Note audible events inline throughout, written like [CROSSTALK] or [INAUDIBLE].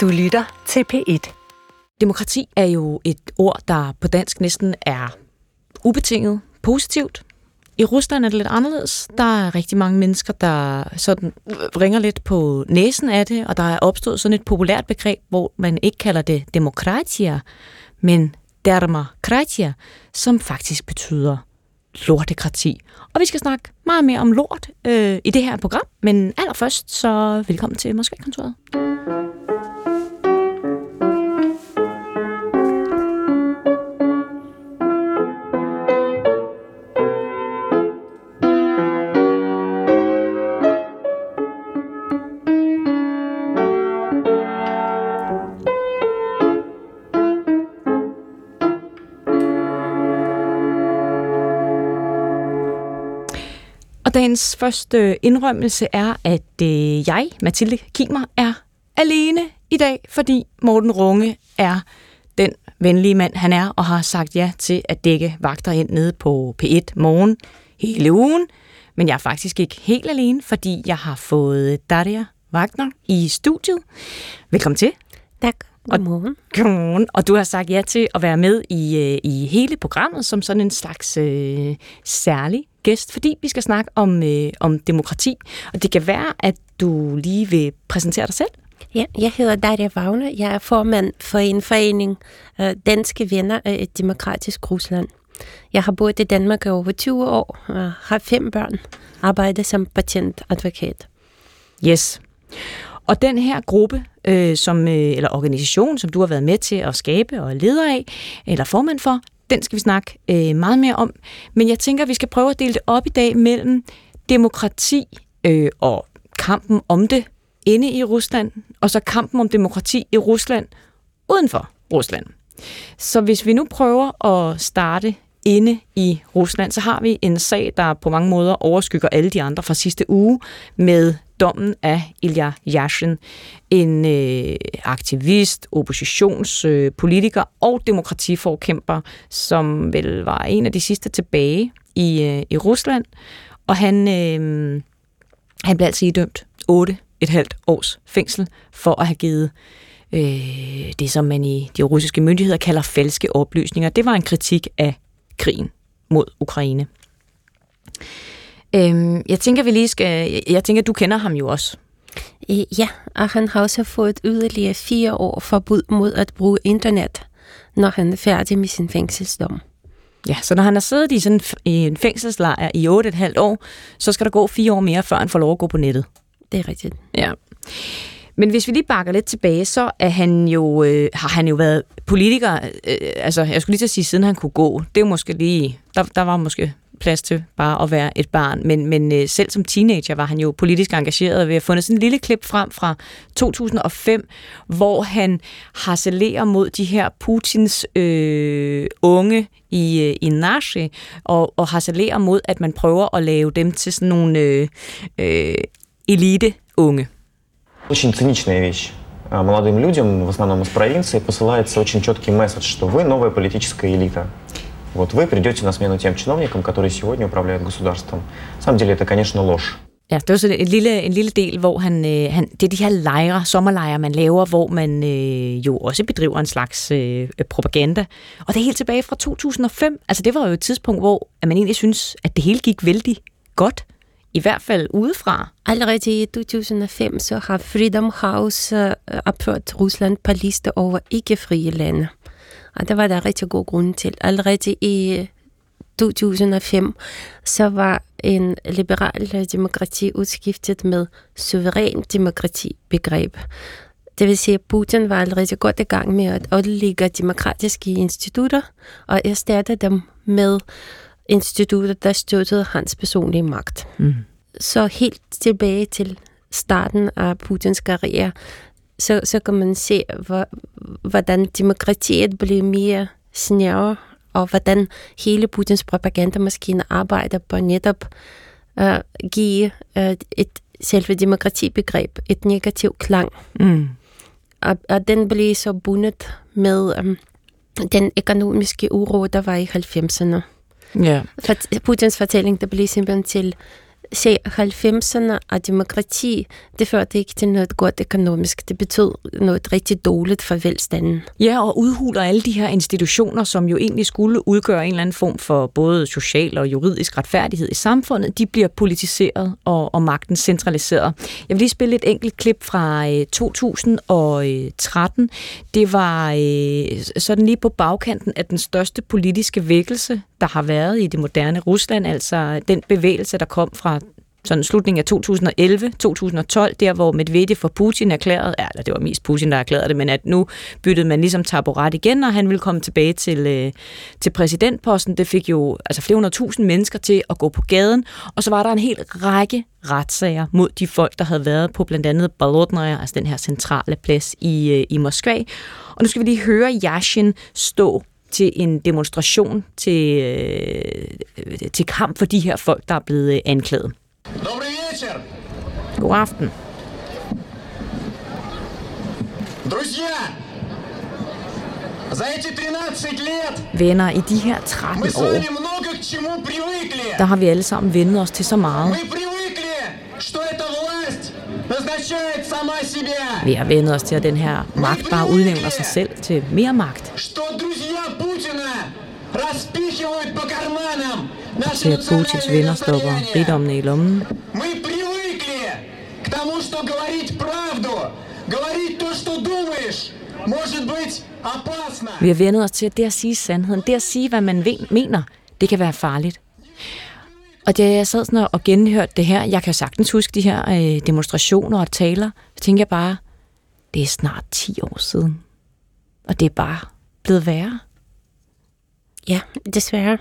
Du lytter til P1. Demokrati er jo et ord, der på dansk næsten er ubetinget positivt. I Rusland er det lidt anderledes. Der er rigtig mange mennesker, der sådan ringer lidt på næsen af det, og der er opstået sådan et populært begreb, hvor man ikke kalder det demokratia, men dermakratia, som faktisk betyder lortekrati. Og vi skal snakke meget mere om lort øh, i det her program, men allerførst så velkommen til Moskva-kontoret. Og dagens første indrømmelse er, at øh, jeg, Mathilde Kimer, er alene i dag, fordi Morten Runge er den venlige mand, han er, og har sagt ja til at dække vagter ind nede på P1 morgen hele ugen. Men jeg er faktisk ikke helt alene, fordi jeg har fået Daria Wagner i studiet. Velkommen til. Tak. Godmorgen. Godmorgen. Og du har sagt ja til at være med i, øh, i hele programmet som sådan en slags øh, særlig gæst, fordi vi skal snakke om, øh, om demokrati. Og det kan være, at du lige vil præsentere dig selv. Ja, jeg hedder Daria Wagner. Jeg er formand for en forening, øh, Danske Venner af et Demokratisk Rusland. Jeg har boet i Danmark i over 20 år, og har fem børn, arbejder som patentadvokat. Yes. Og den her gruppe, øh, som, øh, eller organisation, som du har været med til at skabe og leder af, eller formand for, den skal vi snakke øh, meget mere om. Men jeg tænker, at vi skal prøve at dele det op i dag mellem demokrati øh, og kampen om det inde i Rusland, og så kampen om demokrati i Rusland uden for Rusland. Så hvis vi nu prøver at starte inde i Rusland, så har vi en sag, der på mange måder overskygger alle de andre fra sidste uge med dommen af Ilya Yashin, en øh, aktivist, oppositionspolitiker øh, og demokratiforkæmper, som vel var en af de sidste tilbage i, øh, i Rusland. Og han, øh, han blev altså idømt 8 et halvt års fængsel for at have givet øh, det, som man i de russiske myndigheder kalder falske oplysninger. Det var en kritik af krigen mod Ukraine. Øhm, jeg tænker, vi lige skal... Jeg tænker, du kender ham jo også. Ja, og han har også fået yderligere fire år forbud mod at bruge internet, når han er færdig med sin fængselsdom. Ja, så når han har siddet i sådan en fængselslejr i 8,5 år, så skal der gå fire år mere, før han får lov at gå på nettet. Det er rigtigt. Ja. Men hvis vi lige bakker lidt tilbage, så er han jo, øh, har han jo været politiker, øh, altså jeg skulle lige til at sige, siden han kunne gå. Det er måske lige, der, der var måske plads til bare at være et barn. Men, men øh, selv som teenager var han jo politisk engageret. Vi har fundet sådan en lille klip frem fra 2005, hvor han harcelerer mod de her Putins øh, unge i, øh, i Nashi, og, og harcelerer mod, at man prøver at lave dem til sådan nogle øh, øh, elite-unge. Очень циничная вещь. Молодым людям, в основном из провинции, посылается очень четкий месседж, что вы новая политическая элита. Вот вы придете на смену тем чиновникам, которые сегодня управляют государством. На самом деле это, конечно, ложь. Ja, det er sådan en lille, en lille del, hvor han, øh, han, det er de her lejre, sommerlejre, man laver, hvor man øh, jo også bedriver en slags øh, propaganda. Og det er helt tilbage fra 2005. Altså det var jo et tidspunkt, hvor at man egentlig synes, at det hele gik vældig godt. I hvert fald udefra. Allerede i 2005 så har Freedom House uh, opført Rusland på liste over ikke-frie lande. Og der var der rigtig god grund til. Allerede i 2005 så var en liberal demokrati udskiftet med suveræn demokrati begreb. Det vil sige, at Putin var allerede godt i gang med at udlægge demokratiske institutter og erstatte dem med institutter, der støttede hans personlige magt. Mm. Så helt tilbage til starten af Putins karriere, så, så kan man se, hvor, hvordan demokratiet blev mere snævre, og hvordan hele Putins propagandamaskine arbejder på netop at uh, give uh, et selve demokratibegreb et negativ klang. Mm. Og, og den blev så bundet med um, den økonomiske uro, der var i 90'erne. Ja. Putins fortælling, der blev simpelthen til se 90'erne og demokrati, det førte ikke til noget godt økonomisk. Det betød noget rigtig dårligt for velstanden. Ja, og udhuler alle de her institutioner, som jo egentlig skulle udgøre en eller anden form for både social og juridisk retfærdighed i samfundet, de bliver politiseret og, og magten centraliseret. Jeg vil lige spille et enkelt klip fra øh, 2013. Det var øh, sådan lige på bagkanten af den største politiske vækkelse, der har været i det moderne Rusland, altså den bevægelse, der kom fra sådan slutningen af 2011-2012, der hvor Medvedev for Putin erklærede, ja, eller det var mest Putin, der erklærede det, men at nu byttede man ligesom taburet igen, og han ville komme tilbage til, øh, til præsidentposten. Det fik jo altså flere hundrede tusind mennesker til at gå på gaden, og så var der en hel række retssager mod de folk, der havde været på blandt andet Balotnaya, altså den her centrale plads i, øh, i Moskva. Og nu skal vi lige høre Yashin stå til en demonstration til, øh, til kamp for de her folk, der er blevet øh, anklaget. Добрый вечер! God aften. Друзья, за эти 13 лет Venner, i de her 13 år, der har vi alle sammen vendet os til så meget. Vi har vendet os til, at den her magt bare udnævner sig selv til mere magt. At Putins venner stopper rigdommene i lommen. Vi har vendet os til, at det at sige sandheden, det at sige, hvad man mener, det kan være farligt. Og da jeg sad sådan og genhørte det her, jeg kan sagtens huske de her øh, demonstrationer og taler, så tænkte jeg bare, det er snart 10 år siden. Og det er bare blevet værre. Ja, desværre.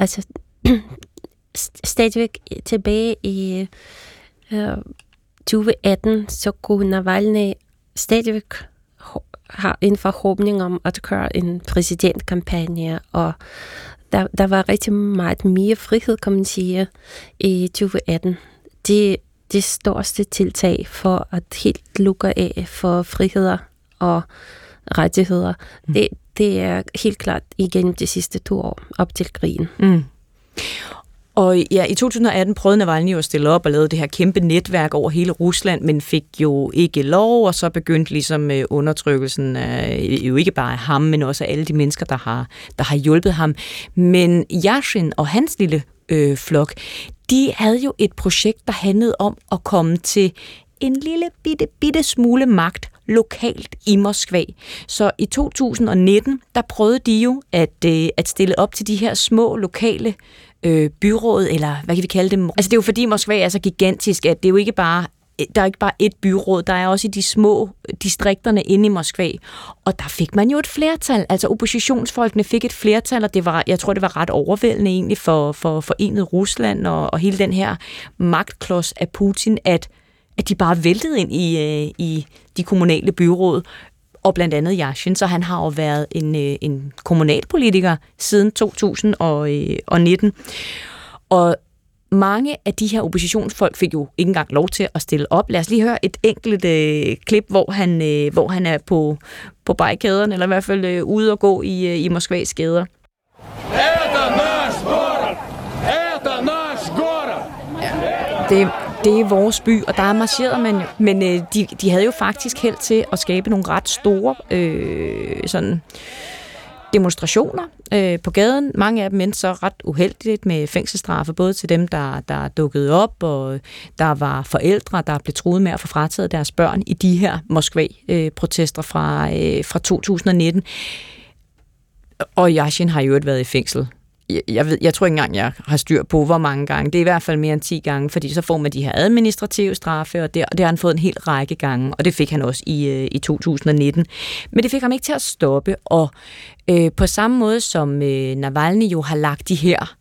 Altså, [CLEARS THROAT] stadigvæk tilbage i øh, 2018, så kunne Navalny stadigvæk har en forhåbning om at køre en præsidentkampagne, og der, der var rigtig meget mere frihed, kan man sige, i 2018. Det, det største tiltag for at helt lukke af for friheder og rettigheder, mm. det, det er helt klart igennem de sidste to år op til krigen. Mm. Og ja, i 2018 prøvede Navalny at stille op og lave det her kæmpe netværk over hele Rusland, men fik jo ikke lov, og så begyndte ligesom øh, undertrykkelsen af, jo ikke bare af ham, men også af alle de mennesker, der har, der har hjulpet ham. Men Yashin og hans lille øh, flok, de havde jo et projekt, der handlede om at komme til en lille bitte, bitte smule magt lokalt i Moskva. Så i 2019, der prøvede de jo at, øh, at stille op til de her små lokale øh, byråd, eller hvad kan vi kalde dem? Altså det er jo fordi Moskva er så gigantisk, at det er jo ikke bare øh, der er ikke bare et byråd, der er også i de små øh, distrikterne inde i Moskva. Og der fik man jo et flertal, altså oppositionsfolkene fik et flertal, og det var, jeg tror, det var ret overvældende egentlig for, for forenet Rusland og, og hele den her magtklods af Putin, at, at de bare væltede ind i, øh, i de kommunale byråd og blandt andet Yashin, så han har jo været en, øh, en kommunalpolitiker siden 2019. Og mange af de her oppositionsfolk fik jo ikke engang lov til at stille op. Lad os lige høre et enkelt øh, klip, hvor han, øh, hvor han er på, på barrikaderne, eller i hvert fald øh, ude og gå i, øh, i Moskvas gader. Det, det er vores by, og der er marcheret man jo. Men øh, de, de havde jo faktisk held til at skabe nogle ret store øh, sådan demonstrationer øh, på gaden. Mange af dem endte så ret uheldigt med fængselsstraffe, både til dem, der, der dukkede op, og der var forældre, der blev truet med at få frataget deres børn i de her Moskva-protester fra, øh, fra 2019. Og Yashin har jo været i fængsel jeg, ved, jeg tror ikke engang, jeg har styr på, hvor mange gange. Det er i hvert fald mere end 10 gange, fordi så får man de her administrative straffe, og det, og det har han fået en hel række gange, og det fik han også i, øh, i 2019. Men det fik ham ikke til at stoppe, og øh, på samme måde som øh, Navalny jo har lagt de her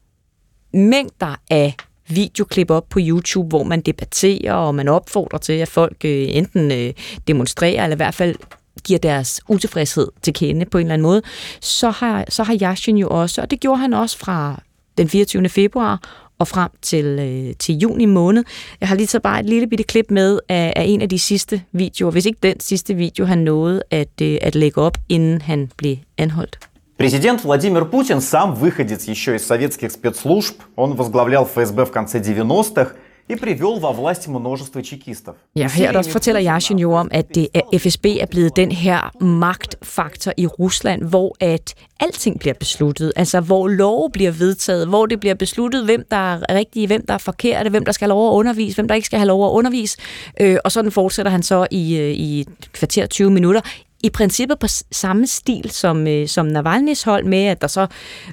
mængder af videoklip op på YouTube, hvor man debatterer, og man opfordrer til, at folk øh, enten øh, demonstrerer, eller i hvert fald giver deres utilfredshed til kende på en eller anden måde, så har, så har Yashin jo også, og det gjorde han også fra den 24. februar og frem til, øh, til juni måned. Jeg har lige så bare et lille bitte klip med af, af en af de sidste videoer, hvis ikke den sidste video, han nåede at, øh, at lægge op, inden han blev anholdt. Президент Владимир Путин сам выходец еще из советских спецслужб. Он возглавлял ФСБ в конце 90-х и привел во власть множество чекистов. Ja, her der fortæller Yashin jo om, at det er, FSB er blevet den her magtfaktor i Rusland, hvor at alting bliver besluttet, altså hvor lov bliver vedtaget, hvor det bliver besluttet, hvem der er rigtige, hvem der er forkerte, hvem der skal have lov at undervise, hvem der ikke skal have lov at undervise. Øh, og sådan fortsætter han så i, øh, i kvarter 20 minutter i princippet på samme stil som, øh, som Navalny's hold med, at der så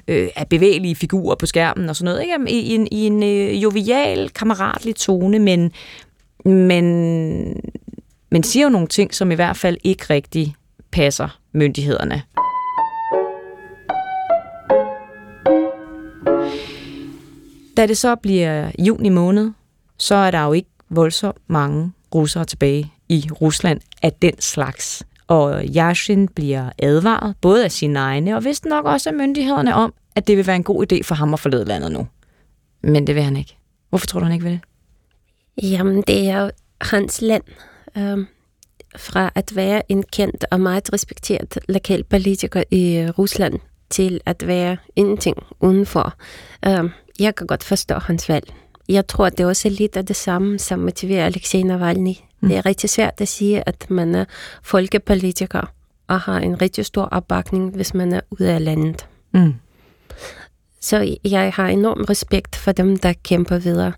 øh, er bevægelige figurer på skærmen og sådan noget. Ikke? I, i en, i en øh, jovial, kammeratlig tone, men, men, men siger jo nogle ting, som i hvert fald ikke rigtig passer myndighederne. Da det så bliver juni måned, så er der jo ikke voldsomt mange russere tilbage i Rusland af den slags og Yashin bliver advaret både af sine egne og vist nok også af myndighederne om, at det vil være en god idé for ham at forlade landet nu. Men det vil han ikke. Hvorfor tror du, han ikke vil det? Jamen, det er jo hans land. Øhm, fra at være en kendt og meget respekteret lokal politiker i Rusland til at være ingenting udenfor. Øhm, jeg kan godt forstå hans valg. Jeg tror, det er også lidt af det samme, som motiverer Alexei Navalny Mm. Det er rigtig svært at sige, at man er folkepolitiker og har en rigtig stor opbakning, hvis man er ude af landet. Mm. Så jeg har enorm respekt for dem, der kæmper videre.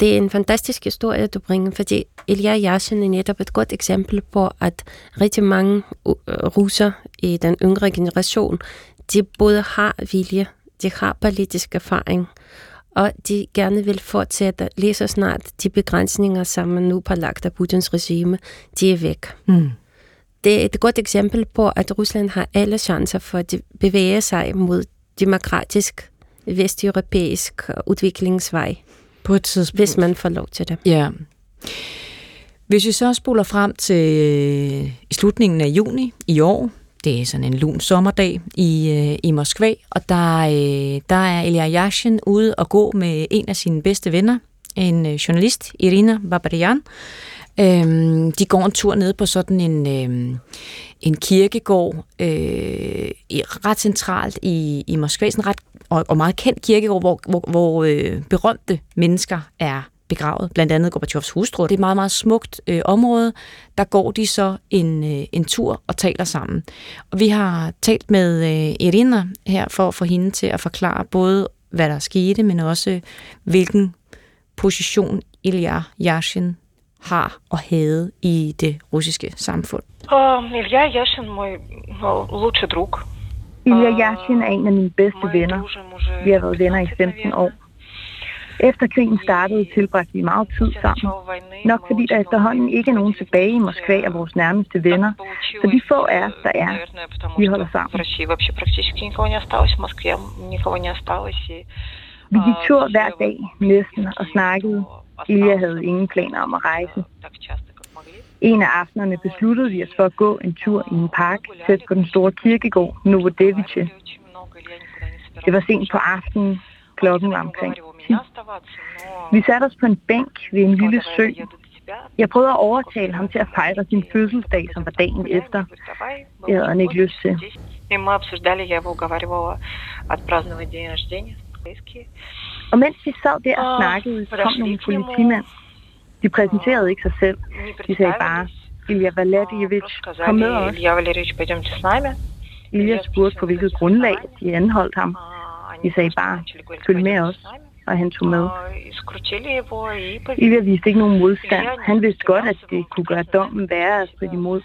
Det er en fantastisk historie, du bringer, fordi Ilya Yashin er netop et godt eksempel på, at rigtig mange russer i den yngre generation, de både har vilje, de har politisk erfaring, og de gerne vil fortsætte lige så snart de begrænsninger, som man nu har lagt af Putins regime, de er væk. Mm. Det er et godt eksempel på, at Rusland har alle chancer for at bevæge sig mod demokratisk vesteuropæisk udviklingsvej. På et tidspunkt. Hvis man får lov til det. Ja. Hvis vi så spoler frem til øh, i slutningen af juni i år, det er sådan en lun sommerdag i, øh, i Moskva, og der, øh, der er Ilya Yashin ude og gå med en af sine bedste venner, en øh, journalist, Irina Babarian. Øhm, de går en tur ned på sådan en, øh, en kirkegård, øh, ret centralt i, i Moskva, sådan ret og, og meget kendt kirkegård, hvor, hvor, hvor øh, berømte mennesker er begravet, blandt andet Gorbachevs hustru. Det er et meget, meget smukt øh, område. Der går de så en, øh, en tur og taler sammen. Og vi har talt med øh, Irina her for at få hende til at forklare både, hvad der skete, men også hvilken position Ilya Yashin har og havde i det russiske samfund. Ilya Yashin мой лучший друг. Ilya Yashin er en af mine bedste venner. Vi har været venner i 15 år. Efter krigen startede, tilbragte vi meget tid sammen. Nok fordi der efterhånden ikke er nogen tilbage i Moskva af vores nærmeste venner. Så de få af os, der er, vi holder sammen. Vi gik tur hver dag næsten og snakkede. Ilja havde ingen planer om at rejse. En af aftenerne besluttede vi os for at gå en tur i en park tæt på den store kirkegård Novodevice. Det var sent på aftenen. Klokken var omkring vi satte os på en bænk ved en lille sø. Jeg prøvede at overtale ham til at fejre sin fødselsdag, som var dagen efter. Det havde han ikke lyst til. Og mens vi sad der og snakkede, kom nogle politimænd. De præsenterede ikke sig selv. De sagde bare, Ilja Valerjevich, kom med os. Ilja spurgte, på hvilket grundlag de anholdt ham. Vi sagde bare, følg med os og han tog med. Ilja viste ikke nogen modstand. Han vidste godt, at det kunne gøre dommen værre at stride imod.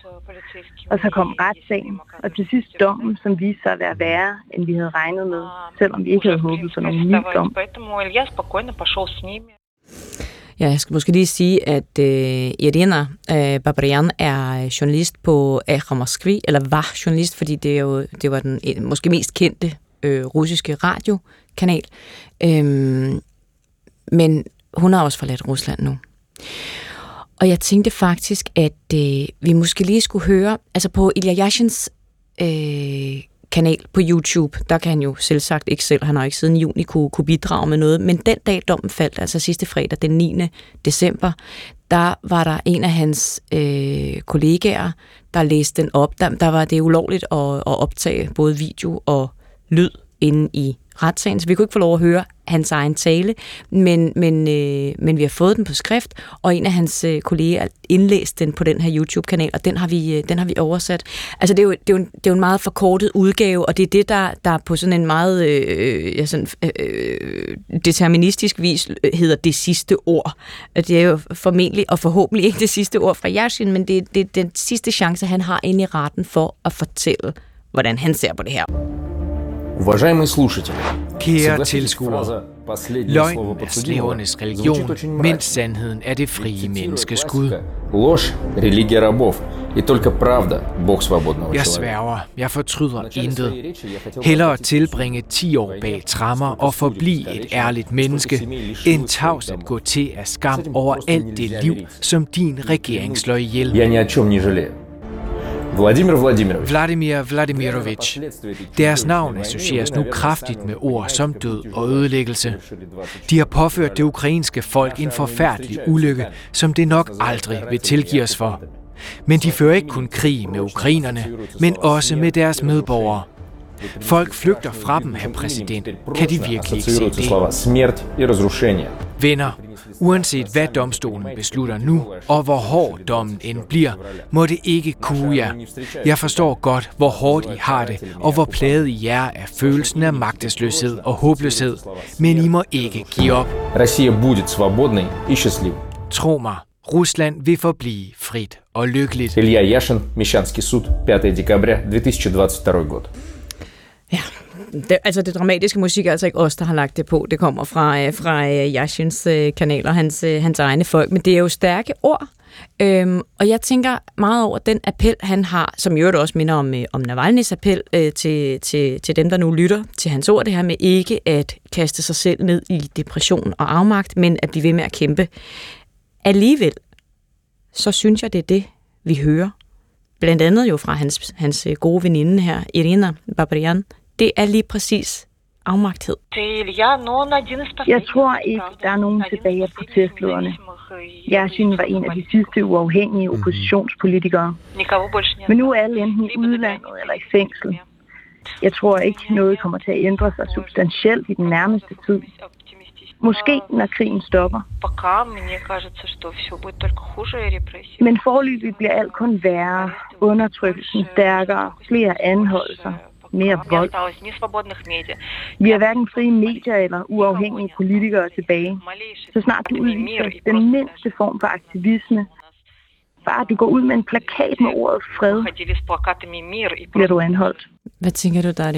Og så kom retssagen, og til sidst dommen, som viste sig at være værre, end vi havde regnet med, selvom vi ikke havde håbet på nogen ny dom. Ja, jeg skal måske lige sige, at øh, Irina øh, Babrian er journalist på Echa Moskvi, eller var journalist, fordi det, er jo, det var den øh, måske mest kendte øh, russiske radiokanal. Øhm, men hun har også forladt Rusland nu. Og jeg tænkte faktisk, at øh, vi måske lige skulle høre, altså på Ilya Yashins øh, kanal på YouTube, der kan han jo selv sagt ikke selv, han har ikke siden juni kunne, kunne bidrage med noget, men den dag dommen faldt, altså sidste fredag, den 9. december, der var der en af hans øh, kollegaer, der læste den op. Der, der var det ulovligt at, at optage både video og lyd inde i retssagen, så vi kunne ikke få lov at høre hans egen tale, men, men, øh, men vi har fået den på skrift, og en af hans øh, kolleger indlæste den på den her YouTube-kanal, og den har vi, øh, den har vi oversat. Altså det er, jo, det, er jo en, det er jo en meget forkortet udgave, og det er det, der, der på sådan en meget øh, øh ja, sådan, øh, øh deterministisk vis øh, hedder det sidste ord. Det er jo formentlig og forhåbentlig ikke det sidste ord fra Yashin, men det, det er den sidste chance, han har inde i retten for at fortælle, hvordan han ser på det her. Уважаемые слушатели, Kære tilskuere, løgn er slavernes religion, mens sandheden er det frie menneskes Gud. Ложь – религия рабов, и только правда – Бог свободного Jeg человека. sværger, jeg fortryder intet. Hellere tilbringe 10 år bag trammer og forblive et ærligt menneske, end tavs at gå til af skam over alt det liv, som din regering slår ihjel. Я ни о чем не жалею. Vladimir Vladimirovich. Vladimir Vladimirovich. Deres navn associeres nu kraftigt med ord som død og ødelæggelse. De har påført det ukrainske folk en forfærdelig ulykke, som det nok aldrig vil tilgive os for. Men de fører ikke kun krig med ukrainerne, men også med deres medborgere. Folk flygter fra dem, herr præsident. Kan de virkelig ikke se det? Venner, uanset hvad domstolen beslutter nu, og hvor hård dommen end bliver, må det ikke kue jer. Jeg forstår godt, hvor hårdt I har det, og hvor plaget I er af følelsen af magtesløshed og håbløshed. Men I må ikke give op. Россия будет свободной и счастливой. Tro mig, Rusland vil forblive frit og lykkeligt. Илья Яшин, Мещанский суд, 5 декабря 2022 год. Ja, det, altså det dramatiske musik er altså ikke os, der har lagt det på. Det kommer fra, øh, fra øh, Yashins øh, kanaler, hans, øh, hans egne folk. Men det er jo stærke ord. Øhm, og jeg tænker meget over den appel, han har, som i øvrigt også minder om, øh, om Navalny's appel øh, til, til, til dem, der nu lytter til hans ord, det her med ikke at kaste sig selv ned i depression og afmagt, men at blive ved med at kæmpe. Alligevel, så synes jeg, det er det, vi hører. Blandt andet jo fra hans, hans øh, gode veninde her, Irina Babrian. Det er lige præcis afmagthed. Jeg tror ikke, der er nogen tilbage af protestlederne. Yashin var en af de sidste uafhængige oppositionspolitikere. Men nu er alle enten i udlandet eller i fængsel. Jeg tror ikke, noget kommer til at ændre sig substantielt i den nærmeste tid. Måske, når krigen stopper. Men forløbig bliver alt kun værre. Undertrykkelsen stærkere, flere anholdelser, mere vold. Vi har hverken frie medier eller uafhængige politikere tilbage. Så snart du udviser den mindste form for aktivisme, bare du går ud med en plakat med ordet fred, bliver du anholdt. Hvad tænker du, der er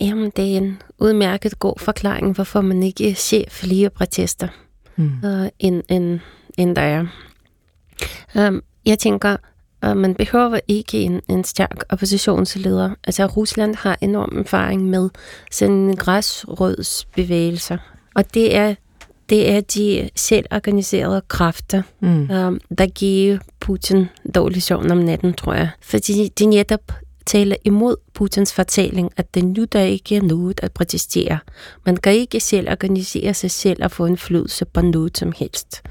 Jamen, det er en udmærket god forklaring, hvorfor man ikke ser flere protester, mm. uh, end, end, end der er. Um, jeg tænker, uh, man behøver ikke en, en stærk oppositionsleder. Altså, Rusland har enorm erfaring med sådan græsrødsbevægelser, og det er det er de selvorganiserede kræfter, mm. um, der giver Putin dårlig søvn om natten, tror jeg. Fordi de netop taler imod Putins fortælling, at det nu der ikke er noget at protestere. Man kan ikke selv organisere sig selv og få indflydelse på noget som helst.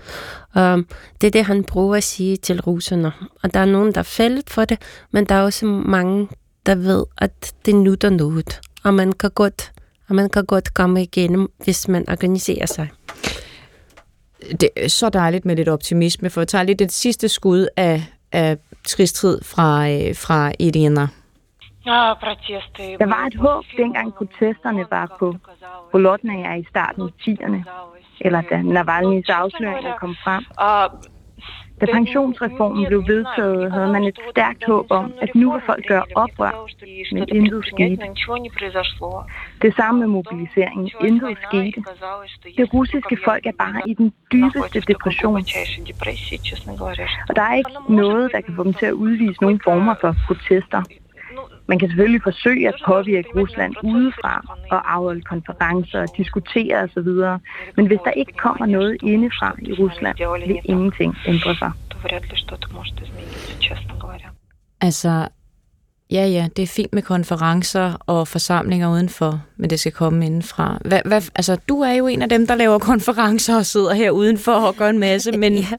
Um, det er det, han prøver at sige til russerne. Og der er nogen, der er faldet for det, men der er også mange, der ved, at det nu der noget. Og man kan godt, og man kan godt komme igennem, hvis man organiserer sig. Det er så dejligt med lidt optimisme, for at tage lidt det sidste skud af, af tristhed fra, øh, fra Irina. Der var et håb, dengang protesterne var på Bolotnaya i starten af 10'erne, eller da Navalny's afsløringer kom frem. Da pensionsreformen blev vedtaget, havde man et stærkt håb om, at nu vil folk gøre oprør, men intet skete. Det samme med mobiliseringen. Intet skete. Det russiske folk er bare i den dybeste depression. Og der er ikke noget, der kan få dem til at udvise nogle former for protester. Man kan selvfølgelig forsøge at påvirke Rusland udefra og afholde konferencer og diskutere osv. Men hvis der ikke kommer noget indefra i Rusland, vil ingenting ændre sig. Altså, ja ja, det er fint med konferencer og forsamlinger udenfor, men det skal komme indenfra. Hvad, hvad, altså, du er jo en af dem, der laver konferencer og sidder her udenfor og gør en masse, [LAUGHS] men... Ja,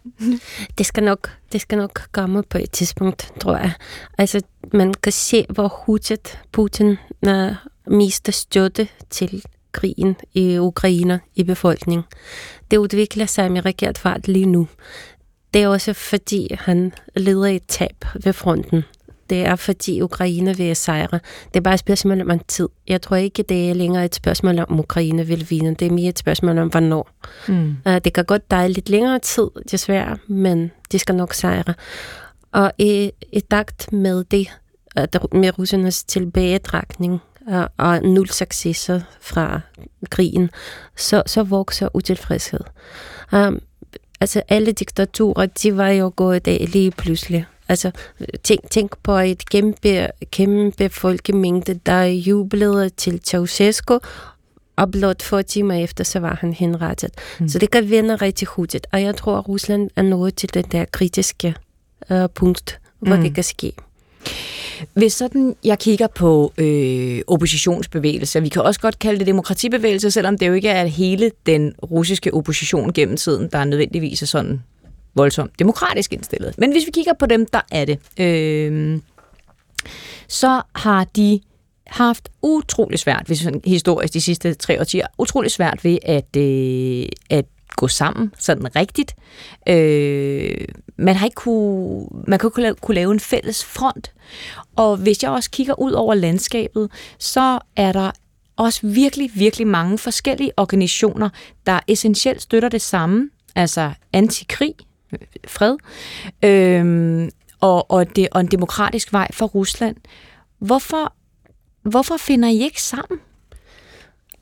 det skal nok, det skal nok komme på et tidspunkt, tror jeg. Altså, man kan se, hvor hurtigt Putin uh, mister støtte til krigen i Ukraine i befolkningen. Det udvikler sig med rekord fart lige nu. Det er også fordi, han leder et tab ved fronten. Det er fordi Ukraine vil sejre. Det er bare et spørgsmål om tid. Jeg tror ikke, det er længere et spørgsmål om, Ukraine vil vinde. Det er mere et spørgsmål om, hvornår. Mm. Uh, det kan godt tage lidt længere tid, desværre, men de skal nok sejre. Og i, i takt med det, med russernes tilbagetrækning og, og nul successer fra krigen, så, så vokser utilfredshed. Um, altså alle diktaturer, de var jo gået af lige pludselig. Altså, tænk, tænk på et kæmpe, kæmpe folkemængde, der jublede til Ceausescu, og blot få timer efter, så var han henrettet. Mm. Så det kan vende rigtig hurtigt, og jeg tror, at Rusland er nået til det der kritiske uh, punkt, hvor mm. det kan ske. Hvis sådan jeg kigger på øh, oppositionsbevægelser, vi kan også godt kalde det demokratibevægelse, selvom det jo ikke er hele den russiske opposition gennem tiden, der nødvendigvis er sådan voldsomt demokratisk indstillet. Men hvis vi kigger på dem, der er det, øh, så har de haft utrolig svært, hvis sådan historisk de sidste tre årtier, utrolig svært ved at, øh, at gå sammen sådan rigtigt. Øh, man har ikke kunne, man kan kunne, kunne lave en fælles front. Og hvis jeg også kigger ud over landskabet, så er der også virkelig, virkelig mange forskellige organisationer, der essentielt støtter det samme, altså antikrig, fred, øh, og, og, det, og en demokratisk vej for Rusland. Hvorfor, hvorfor finder I ikke sammen?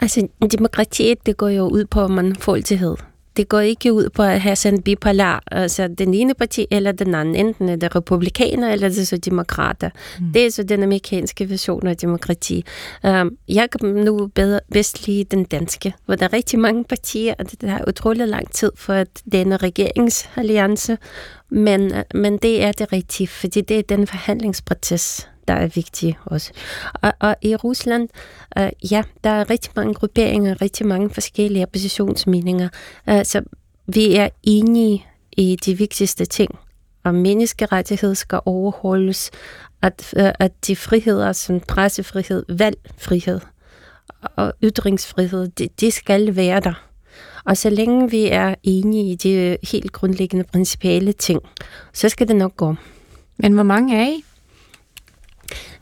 Altså, demokratiet, det går jo ud på mangfoldighed det går ikke ud på at have sådan bipolar, altså den ene parti eller den anden, enten er det republikaner eller det er så demokrater. Mm. Det er så den amerikanske version af demokrati. Um, jeg kan nu bedre, bedst lide den danske, hvor der er rigtig mange partier, og det har utrolig lang tid for at denne regeringsalliance, men, men det er det rigtige, fordi det er den forhandlingsproces, der er vigtige også. Og, og i Rusland, øh, ja, der er rigtig mange grupperinger, rigtig mange forskellige oppositionsmeninger. Øh, så vi er enige i de vigtigste ting. Og menneskerettighed skal overholdes, at, øh, at de friheder som pressefrihed, valgfrihed og ytringsfrihed, det, de skal være der. Og så længe vi er enige i de helt grundlæggende principielle ting, så skal det nok gå. Men hvor mange er I?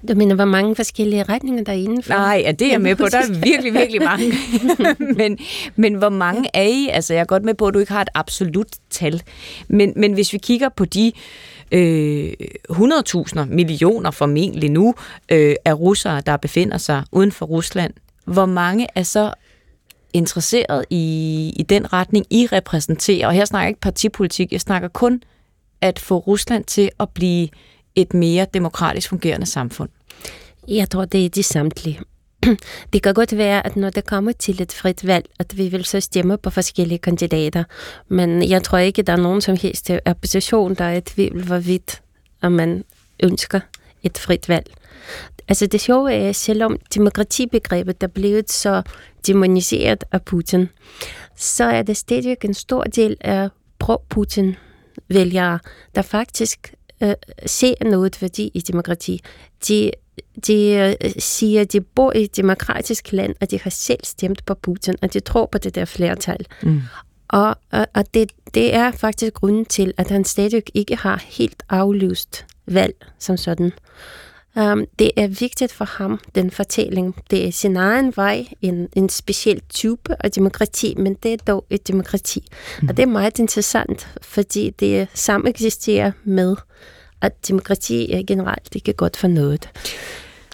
Du mener, hvor mange forskellige retninger der er indenfor? Nej, ja, det er jeg med på. Der er virkelig, virkelig mange. [LAUGHS] men, men hvor mange er I? Altså, jeg er godt med på, at du ikke har et absolut tal. Men, men hvis vi kigger på de øh, 100.000 millioner formentlig nu øh, af russere, der befinder sig uden for Rusland, hvor mange er så interesseret i, i den retning, I repræsenterer? Og her snakker jeg ikke partipolitik, jeg snakker kun at få Rusland til at blive et mere demokratisk fungerende samfund? Jeg tror, det er de samtlige. [CLEARS THROAT] Det kan godt være, at når det kommer til et frit valg, at vi vil så stemme på forskellige kandidater. Men jeg tror ikke, der er nogen som helst opposition, der er i tvivl, hvorvidt at man ønsker et frit valg. Altså det sjove er, selvom demokratibegrebet er blevet så demoniseret af Putin, så er det stadigvæk en stor del af pro-Putin vælgere, der faktisk øh, ser noget værdi i demokrati. De, de øh, siger, at de bor i et demokratisk land, og de har selv stemt på Putin, og de tror på det der flertal. Mm. Og, og, og det, det er faktisk grunden til, at han stadig ikke har helt aflyst valg som sådan. Um, det er vigtigt for ham, den fortælling. Det er sin egen vej, en, en speciel type af demokrati, men det er dog et demokrati. Mm. Og det er meget interessant, fordi det sammen eksisterer med, at demokrati er generelt ikke godt for noget.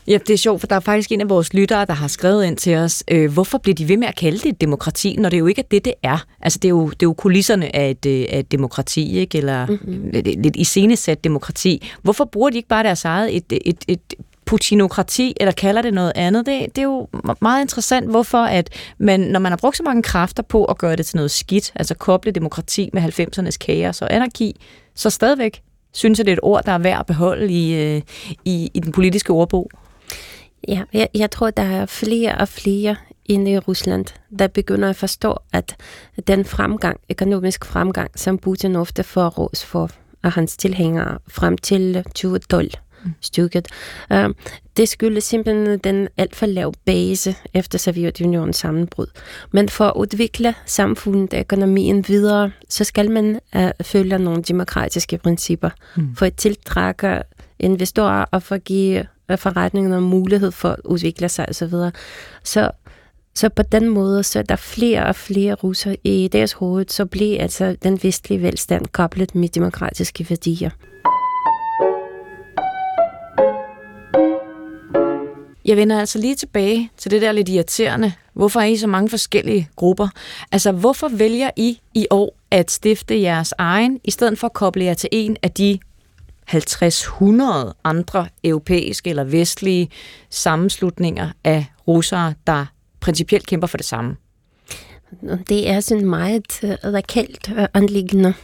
Ja, det er sjovt, for der er faktisk en af vores lyttere, der har skrevet ind til os, øh, hvorfor bliver de ved med at kalde det et demokrati, når det jo ikke er det, det er. Altså, det er jo, det er jo kulisserne af et, øh, af et demokrati, ikke? eller mm-hmm. lidt, lidt iscenesat demokrati. Hvorfor bruger de ikke bare deres eget et, et, et putinokrati, eller kalder det noget andet. Det, det er jo meget interessant, hvorfor at man, når man har brugt så mange kræfter på at gøre det til noget skidt, altså koble demokrati med 90'ernes kaos og anarki, så stadigvæk synes jeg, det er et ord, der er værd at beholde i, øh, i, i den politiske ordbog. Ja, jeg, jeg tror, der er flere og flere inde i Rusland, der begynder at forstå, at den fremgang, økonomisk fremgang, som Putin ofte får ros for af hans tilhængere frem til 2012, stykket. Uh, det skyldes simpelthen den alt for lav base efter Sovjetunionens sammenbrud. Men for at udvikle samfundet og økonomien videre, så skal man uh, følge nogle demokratiske principper mm. for at tiltrække investorer og for at give øh, forretningerne mulighed for at udvikle sig osv. Så, så så på den måde, så er der flere og flere russer i deres hoved, så bliver altså den vestlige velstand koblet med demokratiske værdier. Jeg vender altså lige tilbage til det der lidt irriterende. Hvorfor er I så mange forskellige grupper? Altså, hvorfor vælger I i år at stifte jeres egen, i stedet for at koble jer til en af de 50-100 andre europæiske eller vestlige sammenslutninger af russere, der principielt kæmper for det samme? Det er sådan meget øh, uh, radikalt øh, anliggende.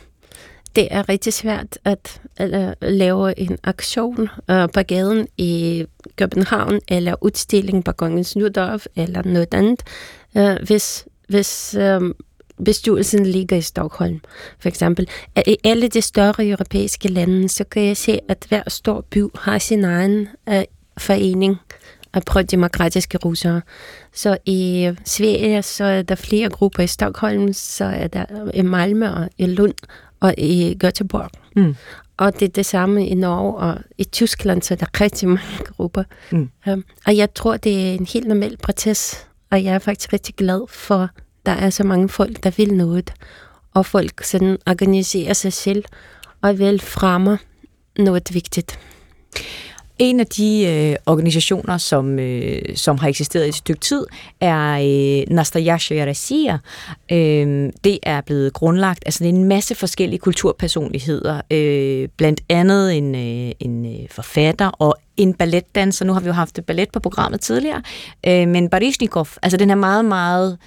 Det er rigtig svært at øh, lave en aktion på gaden i København, eller udstilling på Kongens Nydorf, eller noget andet, hvis, hvis bestyrelsen ligger i Stockholm, for eksempel. I alle de større europæiske lande, så kan jeg se, at hver stor by har sin egen uh, forening af pro-demokratiske russere. Så i Sverige, så er der flere grupper i Stockholm, så er der i Malmø og i Lund og i Göteborg. Mm. Og det er det samme i Norge og i Tyskland, så er der rigtig mange grupper. Mm. Um, og jeg tror, det er en helt normal proces, og jeg er faktisk rigtig glad for, der er så mange folk, der vil noget, og folk sådan organiserer sig selv og vil fremme noget vigtigt. En af de øh, organisationer, som, øh, som har eksisteret i et stykke tid, er øh, Nastasia Rossiya. Øh, det er blevet grundlagt af sådan en masse forskellige kulturpersonligheder, øh, blandt andet en, øh, en øh, forfatter og en balletdanser. Nu har vi jo haft ballet på programmet tidligere, øh, men Baryshnikov, altså den her meget, meget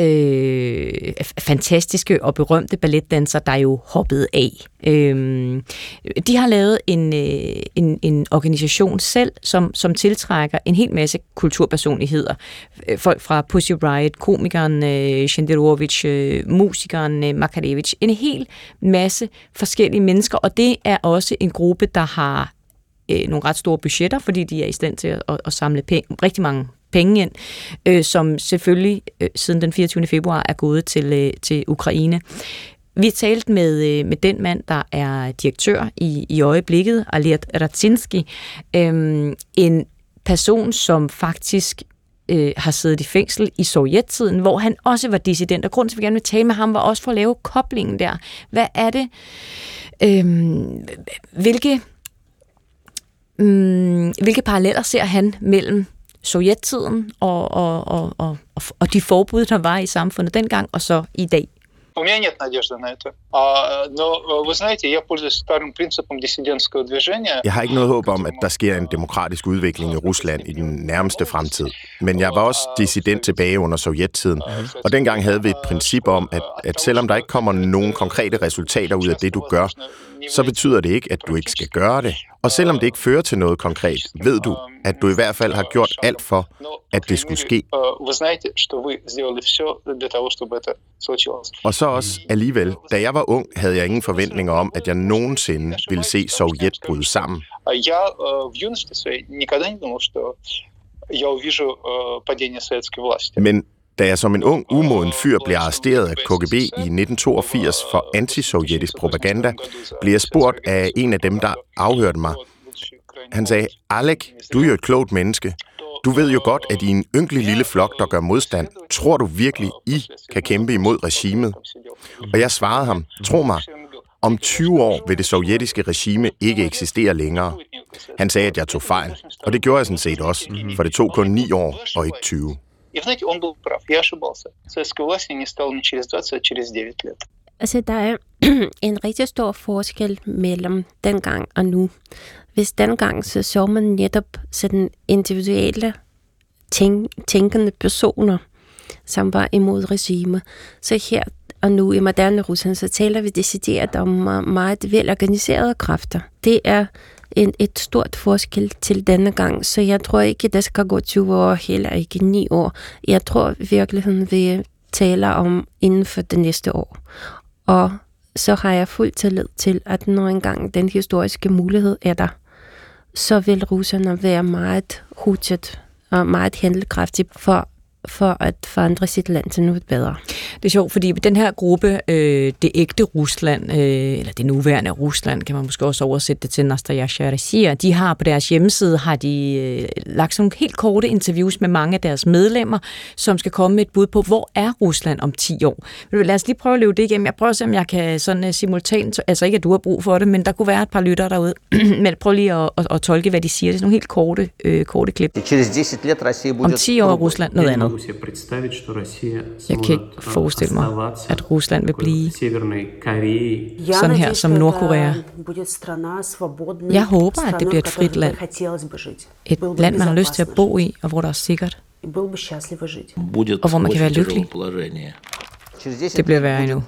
øh, fantastiske og berømte balletdanser, der er jo hoppet af. Øh, de har lavet en, øh, en, en organisation selv, som, som tiltrækker en hel masse kulturpersonligheder. Øh, folk fra Pussy Riot, komikeren øh, Shenderovich, øh, musikeren øh, Makarevich, en hel masse forskellige mennesker, og det er også en gruppe, der har øh, nogle ret store budgetter, fordi de er i stand til at, at, at samle penge, rigtig mange penge ind, øh, som selvfølgelig øh, siden den 24. februar er gået til, øh, til Ukraine. Vi har talt med, øh, med den mand, der er direktør i, i øjeblikket, Alert Ratzinski, øh, en person, som faktisk øh, har siddet i fængsel i sovjettiden, hvor han også var dissident. Og grunden til, at vi gerne vil tale med ham, var også for at lave koblingen der. Hvad er det? Øh, hvilke Mm, hvilke paralleller ser han mellem sovjettiden og, og, og, og, og de forbud, der var i samfundet dengang, og så i dag? У меня нет надежды на это. А, но вы знаете, я пользуюсь старым принципом диссидентского движения. Jeg har ikke noget håb om, at der sker en demokratisk udvikling i Rusland i den nærmeste fremtid. Men jeg var også dissident tilbage under sovjettiden, og dengang havde vi et princip om, at, at selvom der ikke kommer nogen konkrete resultater ud af det, du gør, så betyder det ikke, at du ikke skal gøre det. Og selvom det ikke fører til noget konkret, ved du, at du i hvert fald har gjort alt for, at det skulle ske. Og så også alligevel, da jeg var ung, havde jeg ingen forventninger om, at jeg nogensinde ville se Sovjet bryde sammen. Men da jeg som en ung, umoden fyr blev arresteret af KGB i 1982 for antisovjetisk propaganda, blev jeg spurgt af en af dem, der afhørte mig. Han sagde, Alek, du er jo et klogt menneske. Du ved jo godt, at I en ynkelig lille flok, der gør modstand. Tror du virkelig, I kan kæmpe imod regimet? Og jeg svarede ham, tro mig, om 20 år vil det sovjetiske regime ikke eksistere længere. Han sagde, at jeg tog fejl, og det gjorde jeg sådan set også, for det tog kun 9 år og ikke 20. И, знаете, он был прав, я ошибался. Советской власти не стало не через 20, а через 9 лет. Altså, der er [CLEARS THROAT] en rigtig stor forskel mellem dengang og nu. Hvis dengang så så man netop sådan individuelle tænk, tænkende personer, som var imod regime. Så her og nu i moderne Rusland, så taler vi decideret om meget velorganiserede kræfter. Det er en, et stort forskel til denne gang, så jeg tror ikke, det skal gå 20 år, heller ikke 9 år. Jeg tror virkelig, vi taler om inden for det næste år. Og så har jeg fuld tillid til, at når engang den historiske mulighed er der, så vil russerne være meget hurtigt og meget handlekraftige for for at forandre sit land til noget bedre. Det er sjovt, fordi den her gruppe, øh, det ægte Rusland, øh, eller det nuværende Rusland, kan man måske også oversætte det til Nastasia Rossiya, de har på deres hjemmeside har de øh, lagt sådan nogle helt korte interviews med mange af deres medlemmer, som skal komme med et bud på, hvor er Rusland om 10 år. Men lad os lige prøve at leve det igennem. Jeg prøver at se, om jeg kan sådan uh, simultant, altså ikke at du har brug for det, men der kunne være et par lyttere derude. [CLEARS THROAT] men prøv lige at, at, at, tolke, hvad de siger. Det er sådan nogle helt korte, øh, korte klip. Om 10 år er Rusland noget andet. Jeg kan ikke forestille mig, at Rusland vil blive sådan her som Nordkorea. Jeg håber, at det bliver et frit land. Et land, man har lyst til at bo i, og hvor der er sikkert. Og hvor man kan være lykkelig. Det bliver værre endnu.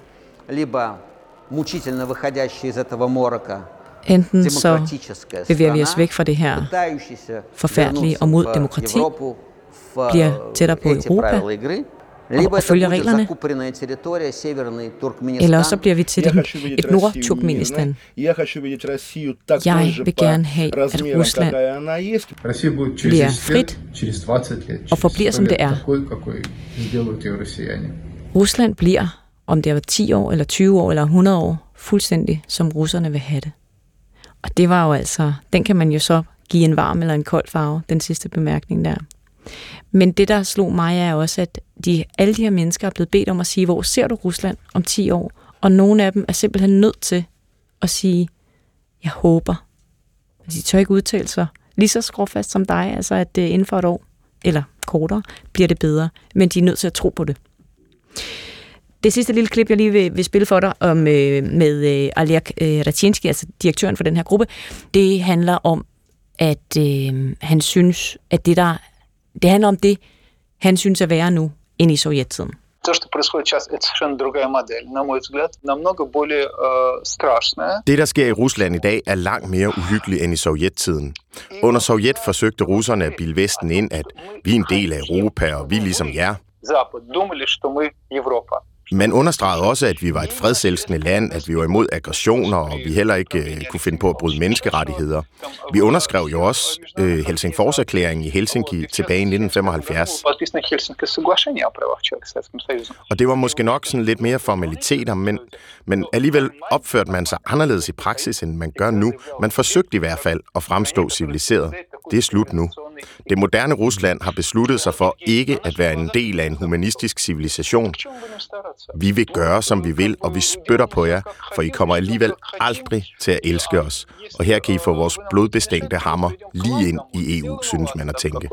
Enten så bevæger vi os væk fra det her forfærdelige og mod demokrati, bliver tættere på Europa og følger reglerne, eller også så bliver vi til det, et Nord-Turkmenistan. Jeg vil gerne have, at Rusland bliver frit og forbliver som det er. Rusland bliver, om det er 10 år, eller 20 år, eller 100 år, fuldstændig som russerne vil have det. Og det var jo altså, den kan man jo så give en varm eller en kold farve, den sidste bemærkning der. Men det, der slog mig, er også, at de, alle de her mennesker er blevet bedt om at sige, hvor ser du Rusland om 10 år? Og nogle af dem er simpelthen nødt til at sige, jeg håber. Altså, de tør ikke udtale sig lige så skråfast som dig, altså at det inden for et år, eller kortere, bliver det bedre. Men de er nødt til at tro på det. Det sidste lille klip, jeg lige vil, vil spille for dig om, øh, med øh, Aljak øh, Ratinski, altså direktøren for den her gruppe, det handler om, at øh, han synes, at det der det handler om det, han synes er værre nu, end i sovjettiden. То, что происходит сейчас, это совершенно другая модель. На мой взгляд, намного более э, страшная. Det, der sker i Rusland i dag, er langt mere uhyggeligt end i sovjettiden. Under Sovjet forsøgte russerne at bilde Vesten ind, at vi er en del af Europa, og vi er ligesom jer. Запад думали, что мы Европа. Man understregede også, at vi var et fredselskende land, at vi var imod aggressioner, og vi heller ikke øh, kunne finde på at bryde menneskerettigheder. Vi underskrev jo også øh, Helsingforserklæringen i Helsinki tilbage i 1975. Og det var måske nok sådan lidt mere formaliteter, men, men alligevel opførte man sig anderledes i praksis, end man gør nu. Man forsøgte i hvert fald at fremstå civiliseret. Det er slut nu. Det moderne Rusland har besluttet sig for ikke at være en del af en humanistisk civilisation. Vi vil gøre, som vi vil, og vi spytter på jer, for I kommer alligevel aldrig til at elske os. Og her kan I få vores blodbestængte hammer lige ind i EU, synes man at tænke.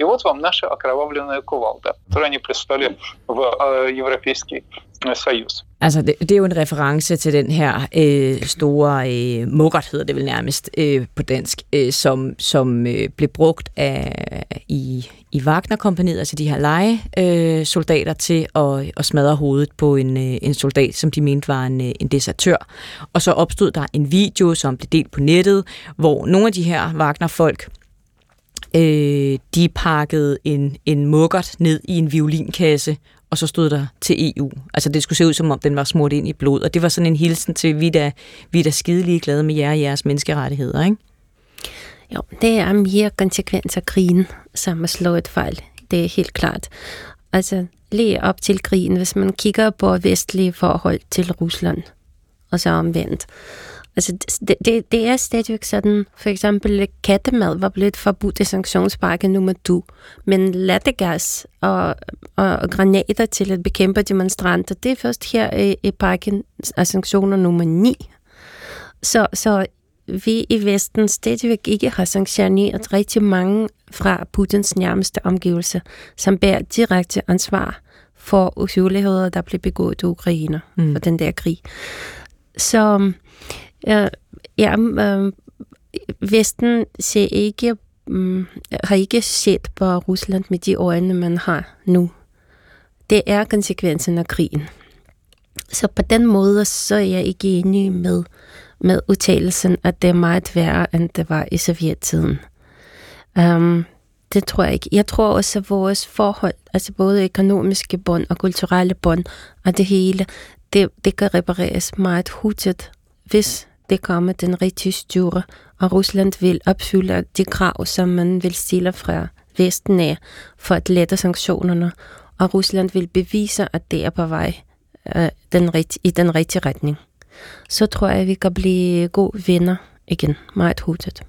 И вот вам наша окровавленная кувалда, которую они прислали в э, Европейский Союз. Altså, det, det er jo en reference til den her øh, store øh, muggert, hedder det vel nærmest øh, på dansk, øh, som, som øh, blev brugt af, i, i Wagner-kompaniet, altså de her legesoldater, øh, soldater til at, at smadre hovedet på en, øh, en soldat, som de mente var en, øh, en desertør. Og så opstod der en video, som blev delt på nettet, hvor nogle af de her Wagner-folk øh, de pakkede en, en muggert ned i en violinkasse, og så stod der til EU. Altså det skulle se ud som om, den var smurt ind i blod, og det var sådan en hilsen til, vi er da, vi er da skide glade med jer og jeres menneskerettigheder, ikke? Jo, det er mere konsekvens af krigen, som at slå et fejl. Det er helt klart. Altså, lige op til krigen, hvis man kigger på vestlige forhold til Rusland, og så omvendt, Altså, det, det, det er stadigvæk sådan, for eksempel kattemad var blevet forbudt i sanktionspakke nummer 2, men lattergas og, og granater til at bekæmpe demonstranter, det er først her i, i pakken af sanktioner nummer 9. Så, så vi i Vesten stadigvæk ikke har sanktioneret rigtig mange fra Putins nærmeste omgivelser, som bærer direkte ansvar for uhyreligheder, der blev begået i Ukraine mm. for den der krig. Så Ja, ja øh, Vesten ser ikke, um, har ikke set på Rusland med de øjne, man har nu. Det er konsekvensen af krigen. Så på den måde, så er jeg ikke enig med, med udtalelsen, at det er meget værre, end det var i sovjettiden. Um, det tror jeg ikke. Jeg tror også, at vores forhold, altså både økonomiske bånd og kulturelle bånd, og det hele, det, det kan repareres meget hurtigt, hvis det kommer den rigtige styre, og Rusland vil opfylde de krav, som man vil stille fra Vesten af for at lette sanktionerne, og Rusland vil bevise, at det er på vej øh, den ret, i den rigtige retning. Så tror jeg, at vi kan blive gode venner igen meget hurtigt.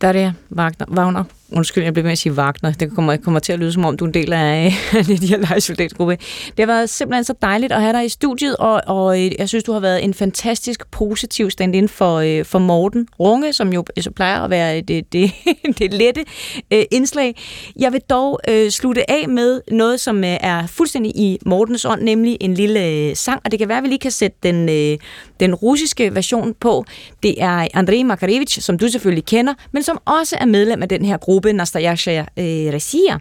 Daria Wagner, Wagner, undskyld, jeg bliver med at sige Wagner, det kommer, kommer til at lyde som om, du er en del af [LAUGHS] de her lejesoldatgruppe. Det har været simpelthen så dejligt at have dig i studiet, og, og øh, jeg synes, du har været en fantastisk positiv stand-in for, øh, for Morten Runge, som jo øh, så plejer at være det, det, [LAUGHS] det lette øh, indslag. Jeg vil dog øh, slutte af med noget, som øh, er fuldstændig i Mortens ånd, nemlig en lille øh, sang, og det kan være, at vi lige kan sætte den, øh, den russiske version på. Det er Andrei Makarevich, som du selvfølgelig kender, men som også er medlem af den her gruppe, Nastasia øh, Resia,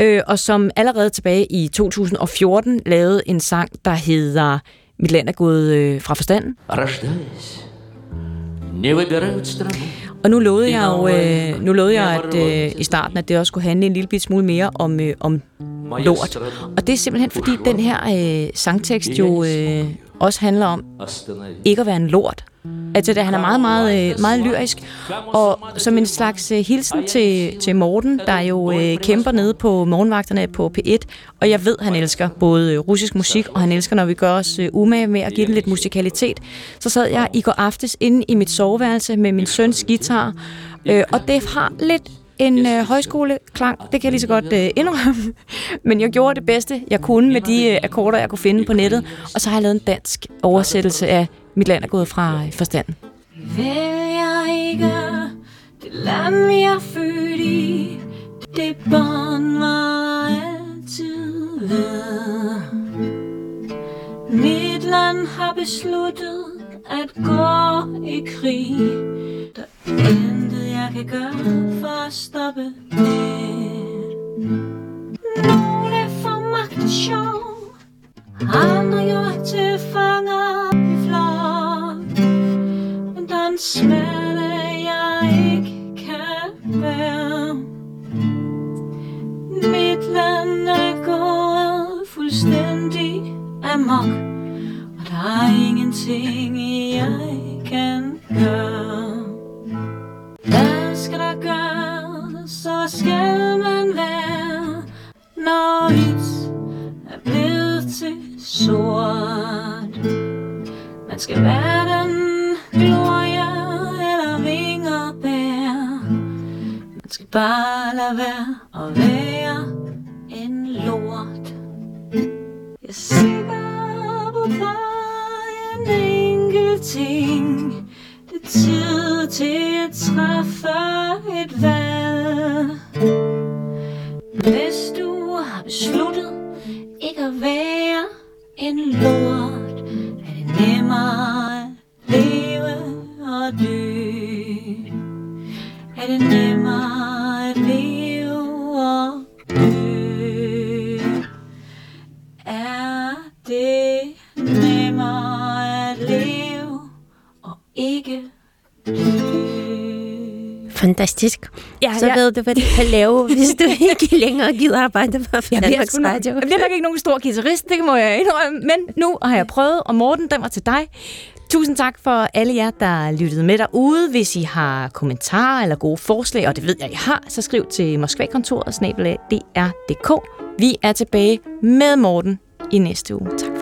øh, og som allerede tilbage i 2014 lavede en sang, der hedder Mit land er gået øh, fra forstanden. Og nu lovede jeg jo, øh, nu lovede jeg at, øh, i starten, at det også skulle handle en lille bit smule mere om, øh, om lort. Og det er simpelthen fordi den her øh, sangtekst jo øh, også handler om ikke at være en lort. Altså, det, øh, han er meget, meget, øh, meget lyrisk, og som en slags øh, hilsen til, til Morten, der jo øh, kæmper nede på morgenvagterne på P1, og jeg ved, han elsker både russisk musik, og han elsker, når vi gør os øh, umage med at give den lidt musikalitet. Så sad jeg i går aftes inde i mit soveværelse med min søns guitar, øh, og det har lidt en øh, højskoleklang, det kan jeg lige så godt øh, indrømme, [LAUGHS] men jeg gjorde det bedste, jeg kunne med de øh, akkorder, jeg kunne finde på nettet, og så har jeg lavet en dansk oversættelse af mit land er gået fra øh, forstanden. Vil jeg ikke det land, vi er født i, det bånd var altid ved. Mit land har besluttet at gå i krig, der intet jeg kan gøre for at stoppe det. Nogle får magt sjov, andre er til fanger smerte, jeg ikke kan bære. Mit land er gået fuldstændig amok, og der er ingenting, jeg kan gøre. Hvad skal der gøres, så skal man være, når hvidt er blevet til sort. Man skal være den skal bare lade være og være en lort. Jeg sikker på bare en enkelt ting. Det er tid til at træffe Fantastisk. Ja, så ja. ved du, hvad du kan lave, [LAUGHS] hvis du ikke længere gider arbejde på Jeg Danmarks nok, Radio. jeg bliver nok ikke nogen stor guitarist, det må jeg indrømme, men nu har jeg prøvet, og Morten, den var til dig. Tusind tak for alle jer, der lyttede med derude. Hvis I har kommentarer eller gode forslag, og det ved jeg, I har, så skriv til Moskva-kontoret snabelag dr.dk. Vi er tilbage med Morten i næste uge. Tak for